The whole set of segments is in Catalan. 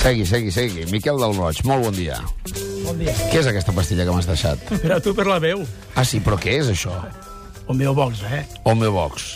Segui, segui, segui. Miquel del Roig, molt bon dia. Bon dia. Què és aquesta pastilla que m'has deixat? Però tu per la veu. Ah, sí, però què és això? O meu box, eh? Homeobox.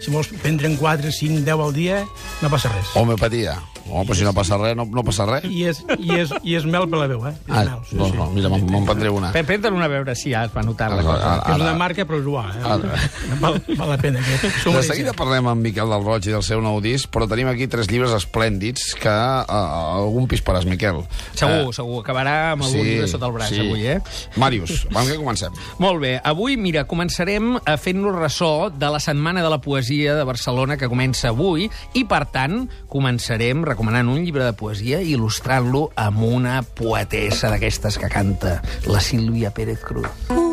Si vols prendre en 4, 5, 10 al dia, no passa res. Homeopatia. Home, però si no passa res, no, no passa res. I és, i, és, I és mel per la veu, eh? És Ah, mel, sí, doncs sí. no, mira, me'n me'n prendré una. Pe- una a veure si ja es va notar la Ara, cosa. ara, És una ara. marca, però és igual, eh? Ara. Val, val la pena. Que som De seguida parlem amb Miquel del Roig i del seu nou disc, però tenim aquí tres llibres esplèndids que uh, algun pisparàs, Miquel. Segur, segur. Acabarà amb algun llibre sota el braç, avui, eh? Màrius, abans que comencem. Molt bé. Avui, mira, començarem a fent-nos ressò de la Setmana de la Poesia de Barcelona que comença avui i, per tant, començarem recomanant un llibre de poesia il·lustrant-lo amb una poetessa d'aquestes que canta, la Sílvia Pérez Cruz.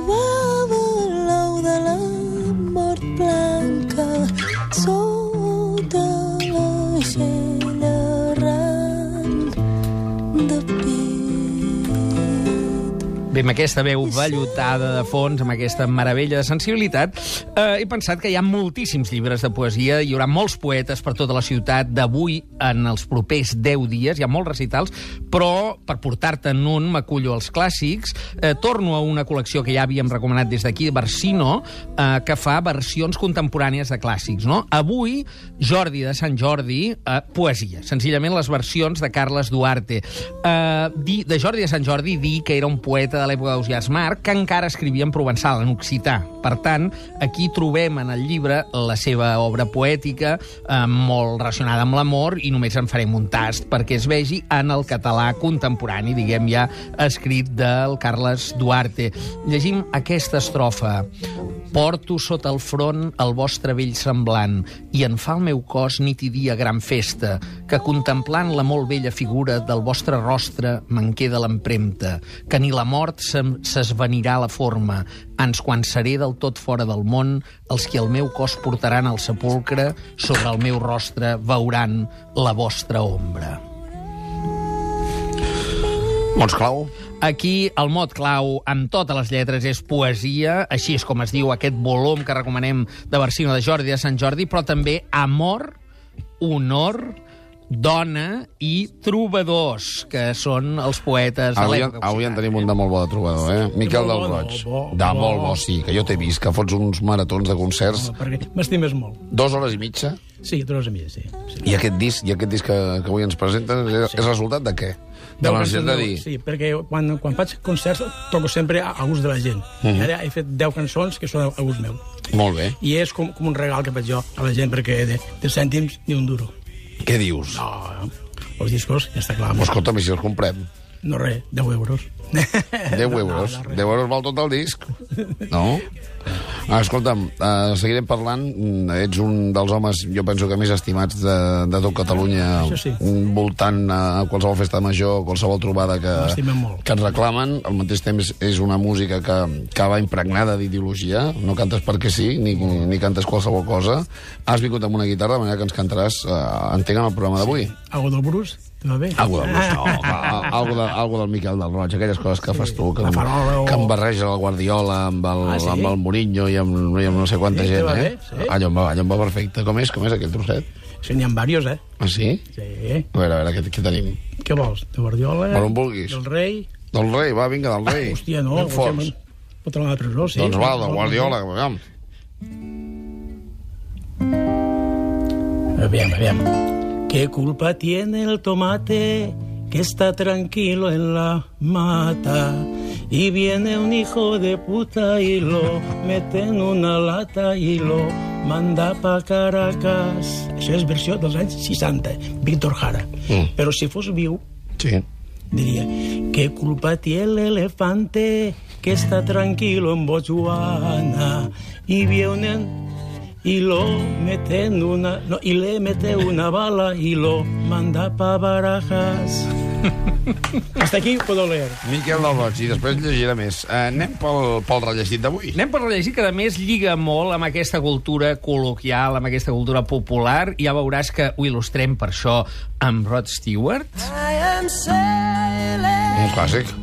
Bé, amb aquesta veu vellutada de fons, amb aquesta meravella de sensibilitat, eh, he pensat que hi ha moltíssims llibres de poesia, hi haurà molts poetes per tota la ciutat d'avui en els propers 10 dies, hi ha molts recitals, però per portar-te'n un m'acullo als clàssics, eh, torno a una col·lecció que ja havíem recomanat des d'aquí, Versino, eh, que fa versions contemporànies de clàssics. No? Avui, Jordi de Sant Jordi, eh, poesia, senzillament les versions de Carles Duarte. Eh, di, de Jordi de Sant Jordi dir que era un poeta de l'època d'Ausiàs Marc que encara escrivia en provençal, en occità. Per tant, aquí trobem en el llibre la seva obra poètica eh, molt relacionada amb l'amor i només en farem un tast perquè es vegi en el català contemporani, diguem ja, escrit del Carles Duarte. Llegim aquesta estrofa. Porto sota el front el vostre vell semblant i en fa el meu cos nit i dia gran festa, que contemplant la molt bella figura del vostre rostre me'n queda l'empremta, que ni la mort se'm- s'esvanirà la forma, ans quan seré del tot fora del món, els que el meu cos portaran al sepulcre, sobre el meu rostre veuran la vostra ombra. Mots clau? Aquí el mot clau amb totes les lletres és poesia, així és com es diu aquest volum que recomanem de Versino de Jordi de Sant Jordi, però també amor, honor, dona i trobadors, que són els poetes de Avui, l'època. avui en tenim un de molt bo de trobador, eh? Miquel bo, del Roig. bo, De bo. molt bo, sí, que jo t'he vist, que fots uns maratons de concerts, Perquè m'estimes molt. dues hores i mitja, Sí, dos amics, sí. sí. i aquest disc, i aquest disc que, que avui ens presenten és, és resultat de què? De la necessitat de dir... Sí, perquè quan, quan faig concerts toco sempre a, a gust de la gent. Uh. -huh. Ara he fet 10 cançons que són a gust meu. Molt bé. I és com, com un regal que faig jo a la gent, perquè de, de cèntims ni un duro. Què dius? No, els discos, ja està clar. Pues escolta'm, si els comprem? No res, 10 euros. 10 euros. No, no, 10 euros val tot el disc. No? Ah, escolta'm, uh, seguirem parlant. Mm, Ets un dels homes, jo penso que més estimats de, de tot Catalunya, sí. voltant a qualsevol festa major, qualsevol trobada que, que et reclamen. Al mateix temps és una música que, que va impregnada d'ideologia. No cantes perquè sí, ni, ni cantes qualsevol cosa. Has vingut amb una guitarra, de manera que ens cantaràs, uh, entenc, en el programa d'avui. Algo del Bruce, va bé? Algo del, no, algo, de, algo del Miquel del Roig, aquelles coses que fas tu, que, La farola o- que em barreja el Guardiola amb el, Ah, sí? amb el Mourinho i amb, i amb no sé quanta Sí, gent, eh? bé, sí. Allò, em va, allò em va perfecte. Com és? Com és aquell trosset? Sí, n'hi ha diversos, eh? Ah, sí? Sí. A veure, a veure, què, què tenim? Què vols? De Guardiola? Per on vulguis. Del rei? Del rei, va, vinga, del rei. Hòstia, no. Forts. Pot anar a la presó, sí. Doncs va, del Guardiola, aviam. Aviam, aviam. ¿Qué culpa tiene el tomate que está tranquilo en la mata? Y viene un hijo de puta y lo mete en una lata y lo manda pa Caracas. Això és versió dels anys 60, Víctor Jara. Mm. Però si fos viu, Sí. diría, ¿qué culpa tiene el elefante que está tranquilo en Botswana? Y vienen y lo mete en una, no, y le mete una bala y lo manda pa Barajas. Hasta aquí puedo leer. Miquel del Roig, i després llegiré més. Uh, anem pel, pel rellegit d'avui. Anem per llegir que, a més, lliga molt amb aquesta cultura col·loquial, amb aquesta cultura popular. Ja veuràs que ho il·lustrem per això amb Rod Stewart. I am sailing Un clàssic.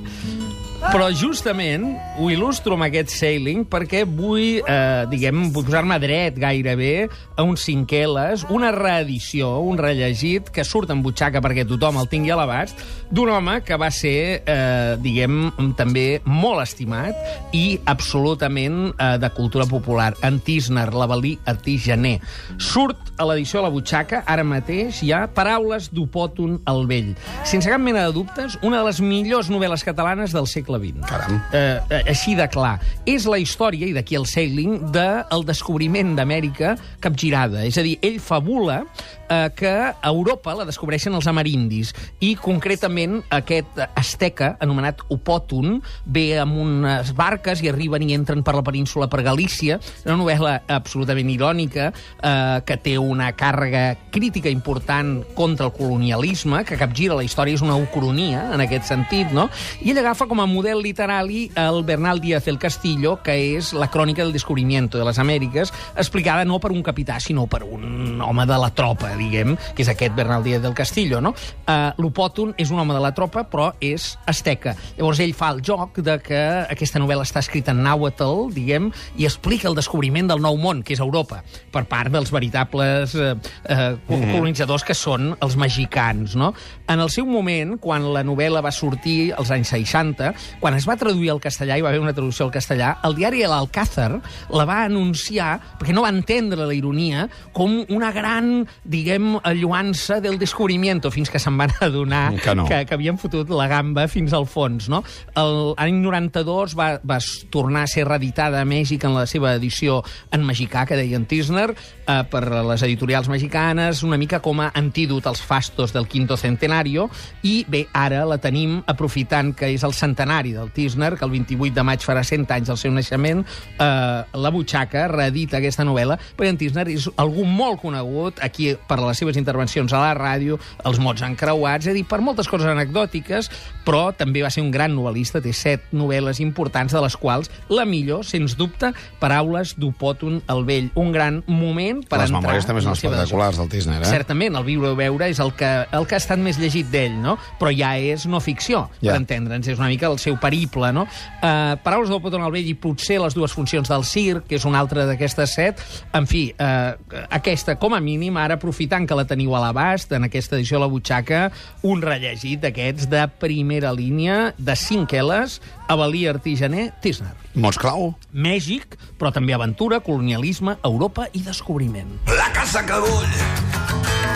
Però justament ho il·lustro amb aquest sailing perquè vull, eh, diguem, posar-me dret gairebé a uns cinqueles, una reedició, un rellegit que surt en butxaca perquè tothom el tingui a l'abast, d'un home que va ser, eh, diguem, també molt estimat i absolutament eh, de cultura popular. En Tisner, l'avalí Artigener. Surt a l'edició de la butxaca, ara mateix, hi ha Paraules d'Opòton el Vell. Sense cap mena de dubtes, una de les millors novel·les catalanes del segle XX. Caram. Eh, eh, així de clar. És la història, i d'aquí el sailing, del de descobriment d'Amèrica capgirada. És a dir, ell fabula eh, que a Europa la descobreixen els amerindis i concretament aquest asteca anomenat Opòton ve amb unes barques i arriben i entren per la península per Galícia. Una novel·la absolutament irònica eh, que té una càrrega crítica important contra el colonialisme, que capgira la història, és una ucronia en aquest sentit, no? I ell agafa com a model literari el Bernal Díaz del Castillo, que és la crònica del descobrimiento de les Amèriques, explicada no per un capità, sinó per un home de la tropa, diguem, que és aquest Bernal Díaz del Castillo, no? Uh, L'Opòton és un home de la tropa, però és asteca. Llavors ell fa el joc de que aquesta novel·la està escrita en nàhuatl, diguem, i explica el descobriment del nou món, que és Europa, per part dels veritables eh, eh, colonitzadors que són els mexicans, no? En el seu moment, quan la novel·la va sortir als anys 60, quan es va traduir al castellà, i va haver una traducció al castellà, el diari L'Alcázar la va anunciar, perquè no va entendre la ironia, com una gran, diguem, lluança del descobrimiento, fins que se'n van adonar Que no. que, que havien fotut la gamba fins al fons, no? L'any 92 va, va tornar a ser reeditada a Mèxic en la seva edició en mexicà, que deien Tisner, eh, per les editorials mexicanes, una mica com a antídot als fastos del quinto centenario, i bé, ara la tenim aprofitant que és el centenari del Tisner, que el 28 de maig farà 100 anys del seu naixement, eh, la butxaca reedita aquesta novel·la, perquè en Tisner és algú molt conegut aquí per les seves intervencions a la ràdio, els mots encreuats, és a dir, per moltes coses anecdòtiques, però també va ser un gran novel·lista, té set novel·les importants, de les quals la millor, sens dubte, Paraules d'Opòton el Vell. Un gran moment per Les entrar... memòries també són espectaculars, del Tisner, eh? Certament, el viure o veure és el que, el que ha estat més llegit d'ell, no? Però ja és no ficció, Ja. per entendre'ns, és una mica el seu periple, no? Uh, Paraules del Potón al Vell i potser les dues funcions del circ, que és una altra d'aquestes set. En fi, uh, aquesta, com a mínim, ara aprofitant que la teniu a l'abast, en aquesta edició la butxaca, un rellegit d'aquests de primera línia, de 5 L's, Avalí Artigener, Tisner. Mots clau. Mèxic, però també aventura, colonialisme, Europa i descobriment. La casa que vull,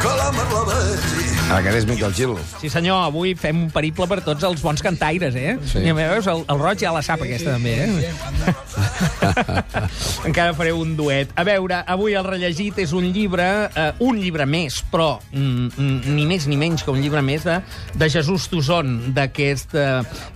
que la mar la vegi. Aquest és Miquel Gil. Sí, senyor, avui fem un periple per tots els bons cantaires, eh? Sí. I a veus, el, el Roig ja la sap, aquesta, també, eh? Encara faré un duet. A veure, avui el rellegit és un llibre, eh, un llibre més, però mm, mm, ni més ni menys que un llibre més de, de Jesús Toson, d'aquest eh,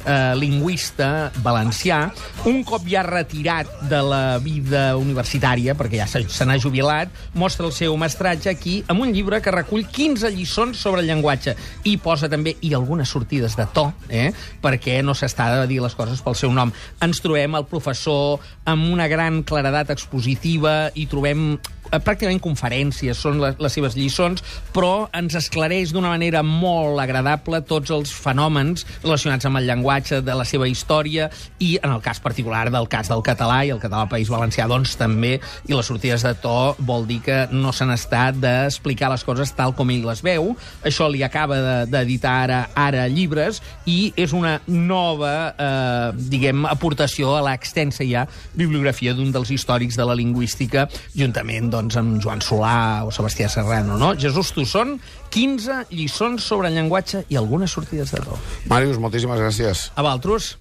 eh, lingüista valencià, un cop ja retirat de la vida universitària, perquè ja se n'ha jubilat, mostra el seu mestratge aquí amb un llibre que recull 15 lliçons sobre el llenguatge i posa també i algunes sortides de to, eh? perquè no s'està de dir les coses pel seu nom. Ens trobem el professor amb una gran claredat expositiva i trobem pràcticament conferències, són les, les seves lliçons, però ens esclareix d'una manera molt agradable tots els fenòmens relacionats amb el llenguatge, de la seva història, i en el cas particular del cas del català, i el català al País Valencià, doncs també, i les sortides de to vol dir que no s'han estat d'explicar les coses tal com ell les veu. Això li acaba de- d'editar ara, ara llibres, i és una nova, eh, diguem, aportació a l'extensa ja bibliografia d'un dels històrics de la lingüística, juntament doncs, amb Joan Solà o Sebastià Serrano. No? Jesús Tossón, 15 lliçons sobre llenguatge i algunes sortides de to. Màrius, moltíssimes gràcies. A Valtros,